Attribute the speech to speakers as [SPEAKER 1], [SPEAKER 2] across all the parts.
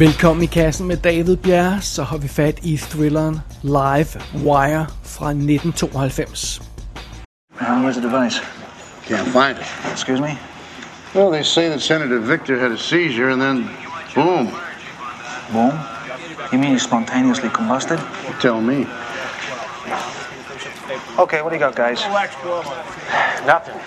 [SPEAKER 1] Velkommen i kassen med David Bjerre, så har vi fat i thrilleren Live Wire fra 1992.
[SPEAKER 2] Where's the device?
[SPEAKER 3] Can't find it.
[SPEAKER 2] Excuse me?
[SPEAKER 3] Well, they say that Senator Victor had a seizure and then boom.
[SPEAKER 2] Boom? You mean he spontaneously combusted?
[SPEAKER 3] You tell me.
[SPEAKER 2] Okay, what do you got, guys?
[SPEAKER 4] Nothing.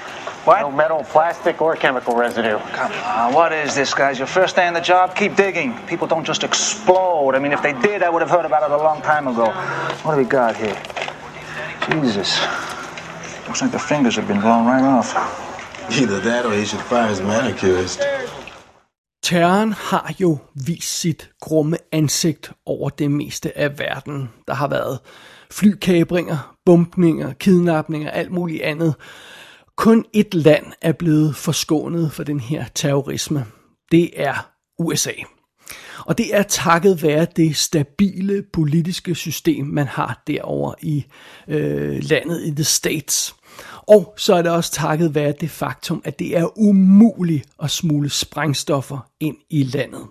[SPEAKER 2] What?
[SPEAKER 4] No metal, plastic, or chemical residue.
[SPEAKER 2] Come on, what is this, guys? Your first day on the job? Keep digging. People don't just explode. I mean, if they did, I would have heard about it a long time ago. What do we got here? Jesus. Looks like the fingers have been blown right off.
[SPEAKER 5] Either that or he should fire his manicurist.
[SPEAKER 1] Terroren har jo vist sit grumme ansigt over det meste af verden. Der har været flykabringer, bumpninger, kidnapninger, alt muligt andet. Kun et land er blevet forskånet for den her terrorisme. Det er USA. Og det er takket være det stabile politiske system, man har derovre i øh, landet i The States. Og så er det også takket være det faktum, at det er umuligt at smule sprængstoffer ind i landet.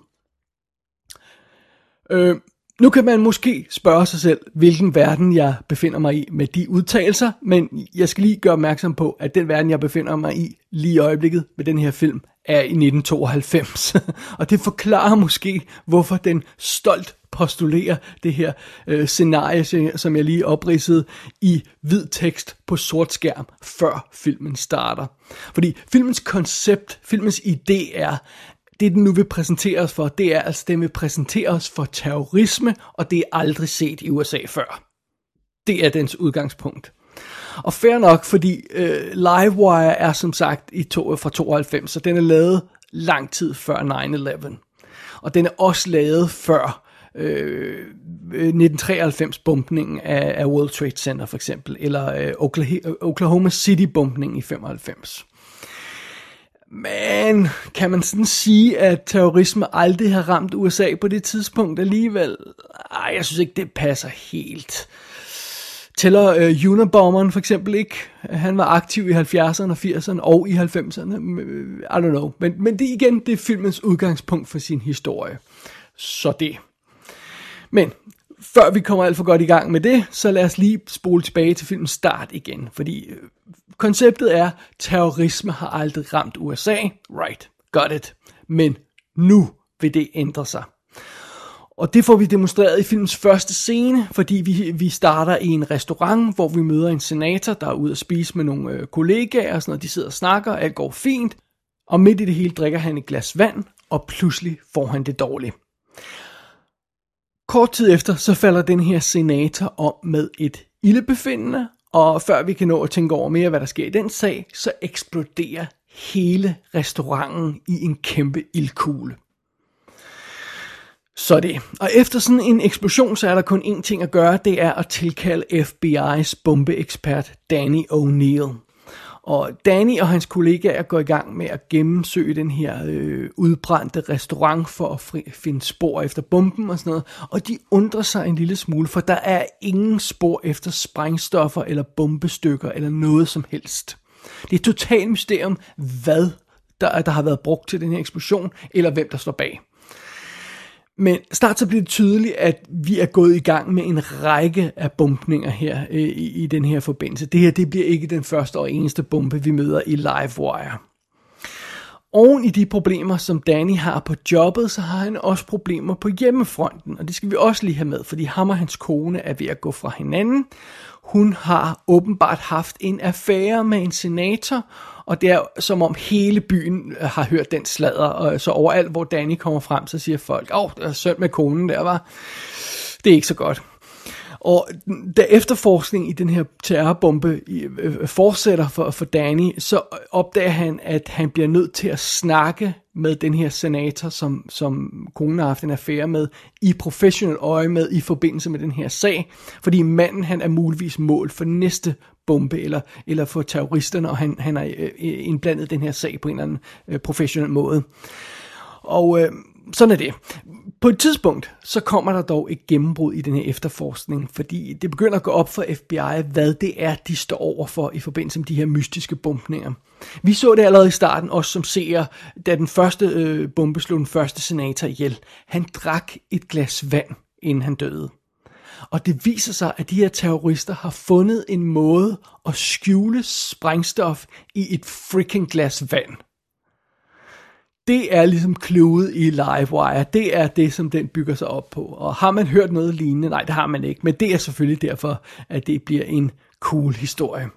[SPEAKER 1] Øh, nu kan man måske spørge sig selv, hvilken verden jeg befinder mig i med de udtalelser, men jeg skal lige gøre opmærksom på, at den verden, jeg befinder mig i lige i øjeblikket med den her film, er i 1992. og det forklarer måske, hvorfor den stolt postulerer det her øh, scenarie, som jeg lige opridsede, i hvid tekst på sort skærm, før filmen starter. Fordi filmens koncept, filmens idé er, det den nu vil præsentere os for, det er altså, den vil præsentere os for terrorisme, og det er aldrig set i USA før. Det er dens udgangspunkt. Og fair nok, fordi øh, Livewire er som sagt i to, fra 92, så den er lavet lang tid før 9-11. Og den er også lavet før øh, øh 1993-bumpningen af, af World Trade Center for eksempel, eller øh, Oklahoma øh, City-bumpningen i 95. Men kan man sådan sige, at terrorisme aldrig har ramt USA på det tidspunkt alligevel? Ej, jeg synes ikke, det passer helt. Tæller øh, Unabomberen for eksempel ikke? Han var aktiv i 70'erne og 80'erne og i 90'erne. Øh, I don't know. Men, men det igen, det er filmens udgangspunkt for sin historie. Så det. Men før vi kommer alt for godt i gang med det, så lad os lige spole tilbage til filmens start igen. Fordi øh, konceptet er, terrorisme har aldrig ramt USA. Right, got it. Men nu vil det ændre sig. Og det får vi demonstreret i filmens første scene, fordi vi, vi starter i en restaurant, hvor vi møder en senator, der er ude at spise med nogle øh, kollegaer og sådan noget. De sidder og snakker, alt går fint. Og midt i det hele drikker han et glas vand, og pludselig får han det dårligt. Kort tid efter, så falder den her senator om med et ildebefindende, og før vi kan nå at tænke over mere, hvad der sker i den sag, så eksploderer hele restauranten i en kæmpe ildkugle. Så det. Og efter sådan en eksplosion, så er der kun én ting at gøre, det er at tilkalde FBI's bombeekspert Danny O'Neill. Og Danny og hans kollegaer går i gang med at gennemsøge den her øh, udbrændte restaurant for at fri, finde spor efter bomben og sådan noget. Og de undrer sig en lille smule, for der er ingen spor efter sprængstoffer eller bombestykker eller noget som helst. Det er et totalt mysterium, hvad der, der har været brugt til den her eksplosion, eller hvem der står bag. Men snart så bliver det tydeligt, at vi er gået i gang med en række af bumpninger her øh, i, i den her forbindelse. Det her det bliver ikke den første og eneste bombe, vi møder i Livewire. Oven i de problemer, som Danny har på jobbet, så har han også problemer på hjemmefronten. Og det skal vi også lige have med, fordi ham og hans kone er ved at gå fra hinanden. Hun har åbenbart haft en affære med en senator, og det er som om hele byen øh, har hørt den sladder, og så overalt, hvor Danny kommer frem, så siger folk, åh, oh, det er sødt med konen der, var. Det er ikke så godt. Og da efterforskning i den her terrorbombe øh, øh, fortsætter for, for Danny, så opdager han, at han bliver nødt til at snakke med den her senator, som, som konen har haft en affære med, i professionel øje med i forbindelse med den her sag, fordi manden han er muligvis mål for næste bombe, eller, eller for terroristerne, og han, han er øh, indblandet den her sag på en eller anden øh, professionel måde. Og øh, sådan er det. På et tidspunkt, så kommer der dog et gennembrud i den her efterforskning, fordi det begynder at gå op for FBI, hvad det er, de står over for i forbindelse med de her mystiske bumpninger. Vi så det allerede i starten, også som seer, da den første øh, bombe slog den første senator ihjel. Han drak et glas vand, inden han døde. Og det viser sig, at de her terrorister har fundet en måde at skjule sprængstof i et freaking glas vand. Det er ligesom kludet i Livewire. Det er det, som den bygger sig op på. Og har man hørt noget lignende? Nej, det har man ikke. Men det er selvfølgelig derfor, at det bliver en cool historie.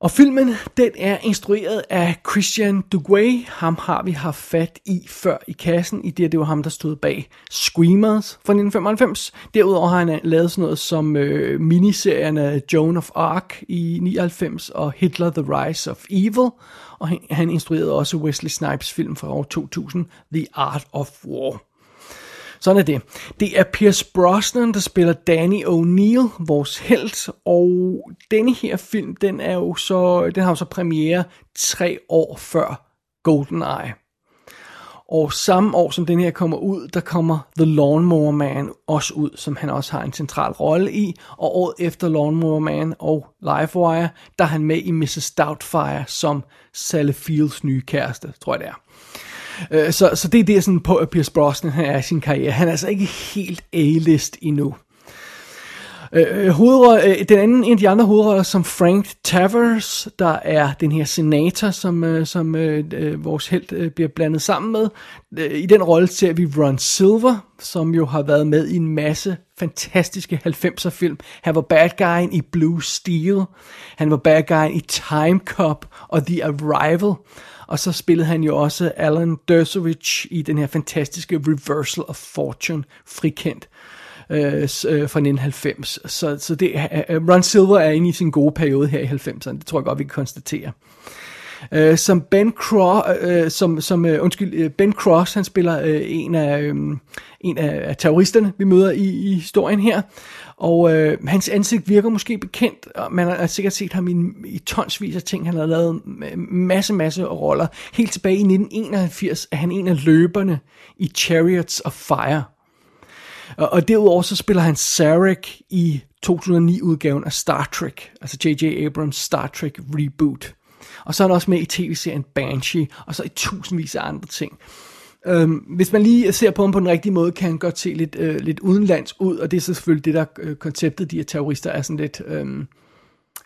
[SPEAKER 1] Og filmen, den er instrueret af Christian Duguay. Ham har vi haft fat i før i kassen, i det, det var ham, der stod bag Screamers fra 1995. Derudover har han øh, lavet sådan noget som øh, miniserierne Joan of Arc i 99 og Hitler The Rise of Evil. Og han, han instruerede også Wesley Snipes film fra år 2000, The Art of War. Sådan er det. Det er Pierce Brosnan, der spiller Danny O'Neill, vores held, og denne her film, den er jo så, den har jo så premiere tre år før GoldenEye. Og samme år som den her kommer ud, der kommer The Lawnmower Man også ud, som han også har en central rolle i. Og året efter Lawnmower Man og Livewire, der er han med i Mrs. Doubtfire som Sally Fields nye kæreste, tror jeg det er. Øh, så, så det er det sådan på, at Pierce Brosnan han er i sin karriere. Han er altså ikke helt A-list endnu. Øh, øh hovedrø- øh, den anden, en af de andre hovedroller, som Frank Tavers, der er den her senator, som, øh, som øh, øh vores held øh, bliver blandet sammen med. Øh, I den rolle ser vi Ron Silver, som jo har været med i en masse fantastiske 90'er film. Han var bad guy i Blue Steel. Han var bad guy i Time Cop og The Arrival. Og så spillede han jo også Alan Dershowitz i den her fantastiske Reversal of Fortune, frikendt øh, øh fra 1990. Så, så det, øh, Ron Silver er inde i sin gode periode her i 90'erne, det tror jeg godt, vi kan konstatere øh, som Ben Cross, øh, som, som øh, undskyld, øh, Ben Cross, han spiller øh, en af øh, en af terroristerne, vi møder i, i historien her. Og øh, hans ansigt virker måske bekendt, og man har sikkert set ham i, i tonsvis af ting. Han har lavet masse, masse roller. Helt tilbage i 1981 er han en af løberne i Chariots of Fire. Og, og derudover så spiller han Sarek i 2009-udgaven af Star Trek, altså J.J. Abrams Star Trek reboot. Og så er han også med i tv-serien Banshee, og så i tusindvis af andre ting. Øhm, hvis man lige ser på ham på den rigtige måde, kan han godt se lidt, øh, lidt udenlands ud, og det er så selvfølgelig det, der øh, konceptet, de her terrorister er sådan lidt, øh,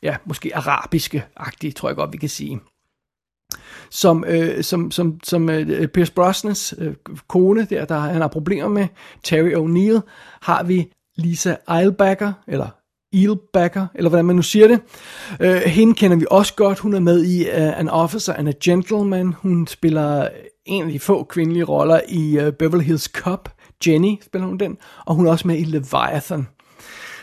[SPEAKER 1] ja, måske arabiske-agtige, tror jeg godt, vi kan sige som, øh, som, som, som øh, Pierce Brosnans øh, kone, der, der han har problemer med, Terry O'Neill, har vi Lisa Eilbacker, eller Eelbacker, eller hvordan man nu siger det. Øh, hende kender vi også godt. Hun er med i uh, An Officer and a Gentleman. Hun spiller en af de få kvindelige roller i uh, Beverly Hills Cop. Jenny spiller hun den. Og hun er også med i Leviathan.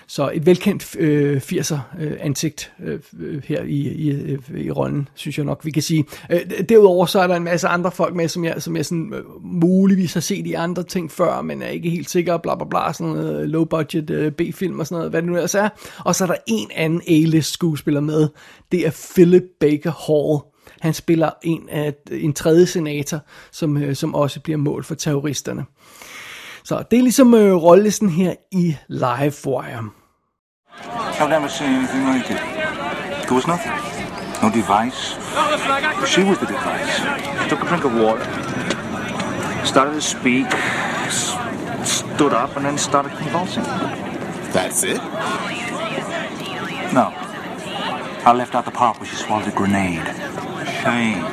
[SPEAKER 1] Så et velkendt øh, 80'er øh, ansigt øh, øh, her i, i, øh, i rollen, synes jeg nok, vi kan sige. Øh, derudover så er der en masse andre folk med, som jeg, som jeg sådan, øh, muligvis har set i andre ting før, men er ikke helt sikker, bla bla bla, sådan noget øh, low budget øh, B-film og sådan noget, hvad det nu ellers er. Og så er der en anden A-list skuespiller med, det er Philip Baker Hall. Han spiller en af en tredje senator, som, øh, som også bliver mål for terroristerne. Så det er ligesom øh, rollelisten her i Live Wire.
[SPEAKER 2] I've never seen anything like it. There was nothing. No device. She was the device. She took a drink of water, started to speak, stood up, and then started convulsing.
[SPEAKER 5] That's it?
[SPEAKER 2] No. I left out the part where she swallowed a grenade. Shame.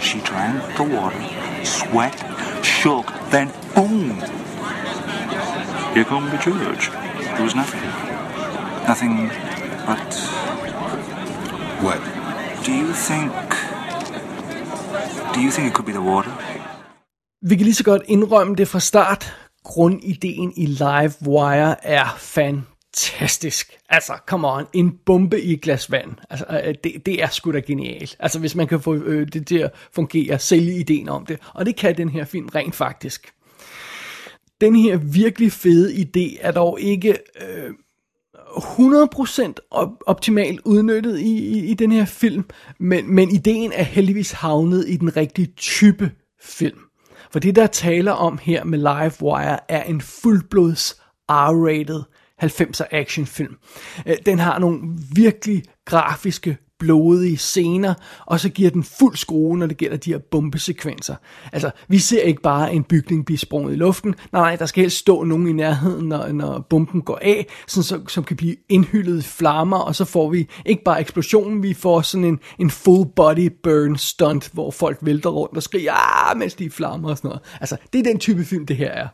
[SPEAKER 2] She drank the water, sweat, shook, then boom! Here come the church. There was nothing. Nothing but.
[SPEAKER 5] What?
[SPEAKER 2] Do you think. Do you think it could be the water?
[SPEAKER 1] Vi kan lige så godt indrømme det fra start. Grundideen i Livewire er fantastisk. Altså, come on, en bombe i et glas vand. Altså, øh, øh, det, det er sgu da genialt. Altså, hvis man kan få øh, det til at fungere, sælge ideen om det. Og det kan den her film rent faktisk. Den her virkelig fede idé er dog ikke... Øh, 100% optimalt udnyttet i, i, i den her film, men, men ideen er heldigvis havnet i den rigtige type film. For det, der taler om her med Livewire, er en fuldblods R-rated 90'er actionfilm. Øh, den har nogle virkelig grafiske, blodige scener, og så giver den fuld skrue, når det gælder de her bombesekvenser. Altså, vi ser ikke bare en bygning blive sprunget i luften. Nej, nej, der skal helst stå nogen i nærheden, når, når bomben går af, sådan så, som kan blive indhyllet i flammer, og så får vi ikke bare eksplosionen, vi får sådan en, en full body burn stunt, hvor folk vælter rundt og skriger, ah, mens de flammer og sådan noget. Altså, det er den type film, det her er.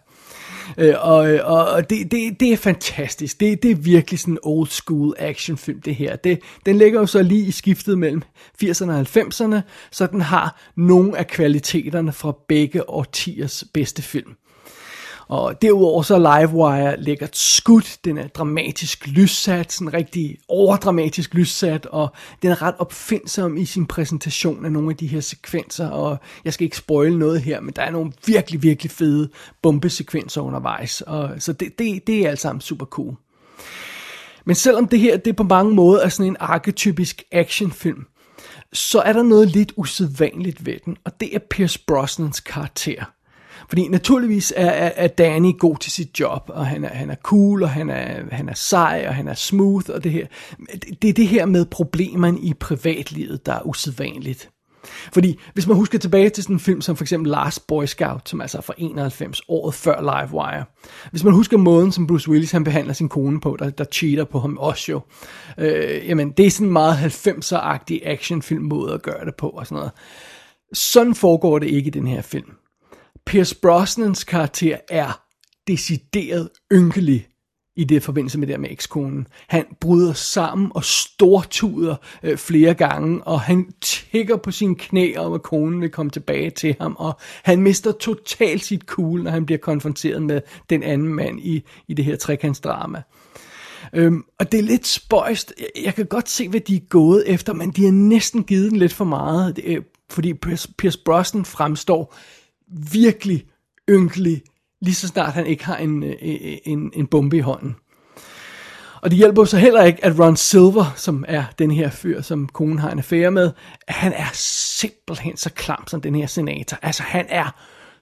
[SPEAKER 1] Øh, og og og det, det, det er fantastisk. Det, det er virkelig sådan en old school actionfilm, det her. Det, den ligger jo så lige i skiftet mellem 80'erne og 90'erne, så den har nogle af kvaliteterne fra begge årtiers bedste film. Og derudover så er Livewire lækkert skudt, den er dramatisk lyssat, sådan rigtig overdramatisk lyssat, og den er ret opfindsom i sin præsentation af nogle af de her sekvenser, og jeg skal ikke spoil noget her, men der er nogle virkelig, virkelig fede bombesekvenser undervejs, og så det, det, det er alt sammen super cool. Men selvom det her, det på mange måder er sådan en arketypisk actionfilm, så er der noget lidt usædvanligt ved den, og det er Pierce Brosnans karakter. Fordi naturligvis er, er, er Danny god til sit job, og han er, han er cool, og han er, han er sej, og han er smooth, og det her. Det, det er det her med problemerne i privatlivet, der er usædvanligt. Fordi hvis man husker tilbage til sådan en film som for eksempel Last Boy Scout, som altså er fra 91, året før Livewire. Hvis man husker måden, som Bruce Willis han behandler sin kone på, der, der cheater på ham også jo. Øh, jamen, det er sådan en meget 90'er-agtig actionfilm måde at gøre det på og sådan noget. Sådan foregår det ikke i den her film. Pierce Brosnans karakter er decideret ynkelig i det forbindelse med det der med ekskonen. Han bryder sammen og stortuder øh, flere gange, og han tigger på sine knæ om, at konen vil komme tilbage til ham, og han mister totalt sit cool, når han bliver konfronteret med den anden mand i, i det her trekantsdrama. Øhm, og det er lidt spøjst. Jeg, jeg kan godt se, hvad de er gået efter, men de har næsten givet den lidt for meget, det, øh, fordi Pierce, Pierce Brosnan fremstår virkelig ynkelig, lige så snart han ikke har en, øh, øh, en, en bombe i hånden. Og det hjælper så heller ikke, at Ron Silver, som er den her fyr, som konen har en affære med, han er simpelthen så klam som den her senator. Altså han er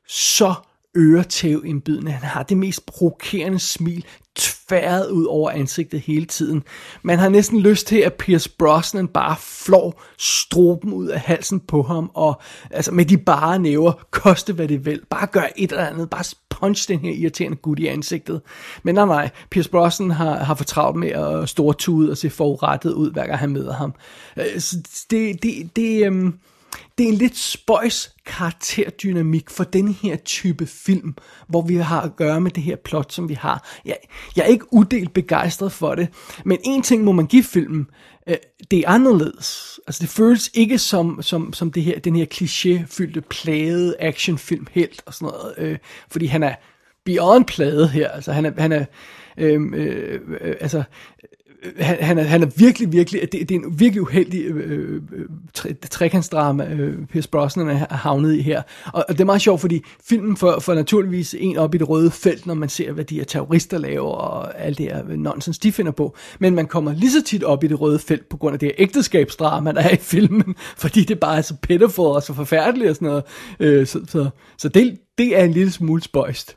[SPEAKER 1] så øretævindbydende. Han har det mest provokerende smil tværet ud over ansigtet hele tiden. Man har næsten lyst til, at Pierce Brosnan bare flår stroben ud af halsen på ham, og altså med de bare næver, koste hvad det vil. Bare gør et eller andet, bare punch den her irriterende gut i ansigtet. Men nej, nej, Pierce Brosnan har, har for travlt med at store stortude og se forurettet ud, hver gang han møder ham. Øh, så det, det, det, øhm, det er en lidt spøjs karakterdynamik for den her type film, hvor vi har at gøre med det her plot, som vi har. Jeg, jeg er ikke uddelt begejstret for det, men en ting må man give filmen, øh, det er anderledes. Altså det føles ikke som, som, som det her, den her klichéfyldte, plade actionfilm helt og sådan noget, øh, fordi han er beyond plade her, altså han er, han er øh, øh, øh, altså han, han, er, han er virkelig, virkelig, det, det er en virkelig uheldig øh, øh, tre, trekantsdrama, øh, Pierce Brosnan er havnet i her. Og, og det er meget sjovt, fordi filmen får, får naturligvis en op i det røde felt, når man ser, hvad de her terrorister laver, og alt det her nonsens, de finder på. Men man kommer lige så tit op i det røde felt, på grund af det her ægteskabsdrama, der er i filmen, fordi det bare er så pitiful og så forfærdeligt og sådan noget. Øh, så så, så det, det er en lille smule spøjst.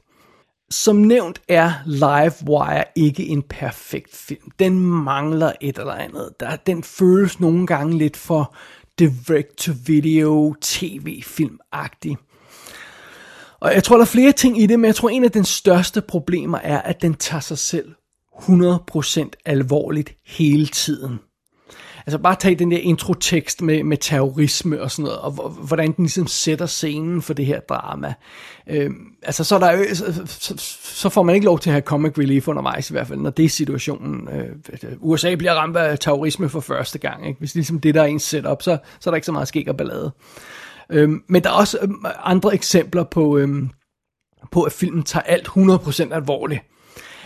[SPEAKER 1] Som nævnt er Livewire ikke en perfekt film. Den mangler et eller andet. Der, den føles nogle gange lidt for direct-to-video tv-filmagtig. Og jeg tror, der er flere ting i det, men jeg tror, en af den største problemer er, at den tager sig selv 100% alvorligt hele tiden. Altså bare tage den der introtekst med, med terrorisme og sådan noget, og hvordan den ligesom sætter scenen for det her drama. Øh, altså så, er der, øh, så, så, så får man ikke lov til at have comic relief undervejs i hvert fald, når det er situationen. Øh, USA bliver ramt af terrorisme for første gang. Ikke? Hvis ligesom det der er ens setup, så, så er der ikke så meget skik og ballade. Øh, men der er også øhm, andre eksempler på, øh, på, at filmen tager alt 100% alvorligt.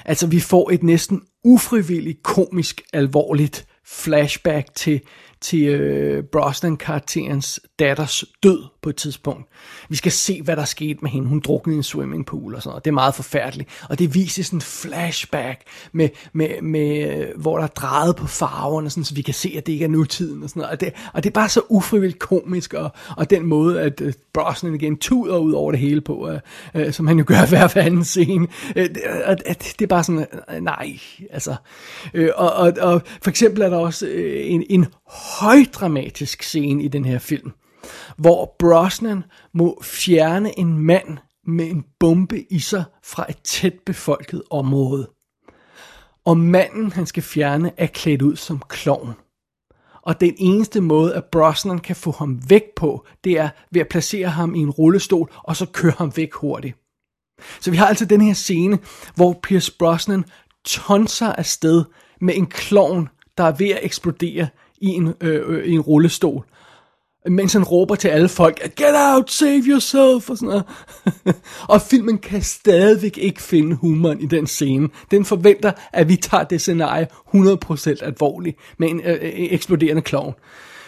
[SPEAKER 1] Altså vi får et næsten ufrivilligt komisk alvorligt flashback til, til øh, Brosnan-karakterens datters død på et tidspunkt. Vi skal se, hvad der skete med hende. Hun druknede i en swimmingpool og sådan noget. Det er meget forfærdeligt. Og det viser sådan en flashback, med, med, med, hvor der er drejet på farverne, sådan, så vi kan se, at det ikke er nutiden og sådan noget. Og det, og det er bare så ufrivilligt komisk, og, og den måde, at øh, Brosnan igen tuder ud over det hele på, øh, øh, som han jo gør hver anden scene. Øh, det, uh, det er bare sådan, øh, nej, altså. Øh, og, og, og for eksempel er der også øh, en, en højdramatisk scene i den her film, hvor Brosnan må fjerne en mand med en bombe i sig fra et tæt befolket område. Og manden, han skal fjerne, er klædt ud som klovn. Og den eneste måde, at Brosnan kan få ham væk på, det er ved at placere ham i en rullestol, og så køre ham væk hurtigt. Så vi har altså den her scene, hvor Pierce Brosnan tonser afsted med en klovn, der er ved at eksplodere i en, øh, øh, i en rullestol mens han råber til alle folk, get out, save yourself, og sådan noget. og filmen kan stadigvæk ikke finde humoren i den scene. Den forventer, at vi tager det scenarie 100% alvorligt, med en øh, øh eksploderende klovn.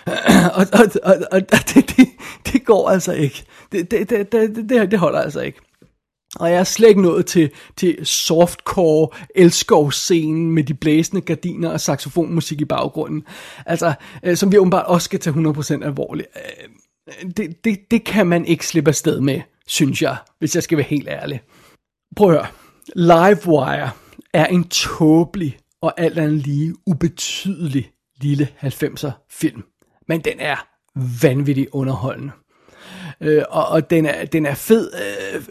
[SPEAKER 1] og og, og, og det, det, det går altså ikke. Det, det, det, det, det holder altså ikke. Og jeg er slet ikke nået til, til softcore elskovscenen med de blæsende gardiner og saxofonmusik i baggrunden. Altså, øh, som vi åbenbart også skal tage 100% alvorligt. Øh, det, det, det kan man ikke slippe afsted med, synes jeg, hvis jeg skal være helt ærlig. Prøv at høre. Livewire er en tåbelig og alt andet lige ubetydelig lille 90'er film. Men den er vanvittigt underholdende. Øh, og, og den er, den er fed,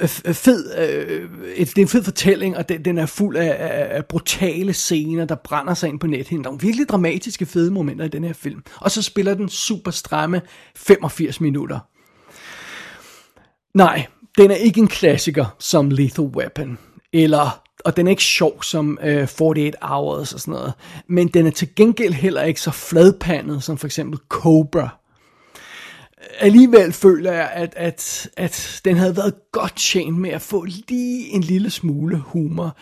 [SPEAKER 1] øh, fed øh, et, det er en fed fortælling, og den, den er fuld af, af, af brutale scener, der brænder sig ind på nethinden. Der er virkelig dramatiske, fede momenter i den her film. Og så spiller den super stramme 85 minutter. Nej, den er ikke en klassiker som Lethal Weapon, eller og den er ikke sjov som øh, 48 Hours og sådan noget, men den er til gengæld heller ikke så fladpandet som for eksempel Cobra, alligevel føler jeg, at, at, at den havde været godt tjent med at få lige en lille smule humor.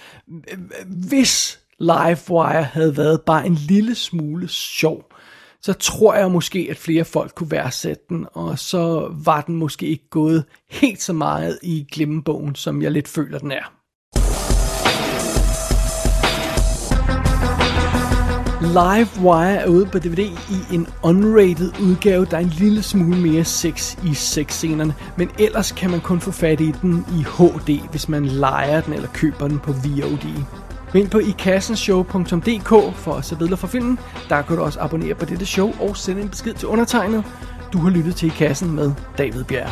[SPEAKER 1] Hvis Livewire havde været bare en lille smule sjov, så tror jeg måske, at flere folk kunne værdsætte den, og så var den måske ikke gået helt så meget i glemmebogen, som jeg lidt føler, den er. Live Wire er ude på DVD i en unrated udgave, der er en lille smule mere sex i sexscenerne, men ellers kan man kun få fat i den i HD, hvis man leger den eller køber den på VOD. Gå ind på ikassenshow.dk for at se billeder fra filmen. Der kan du også abonnere på dette show og sende en besked til undertegnet. Du har lyttet til I Kassen med David Bjerg.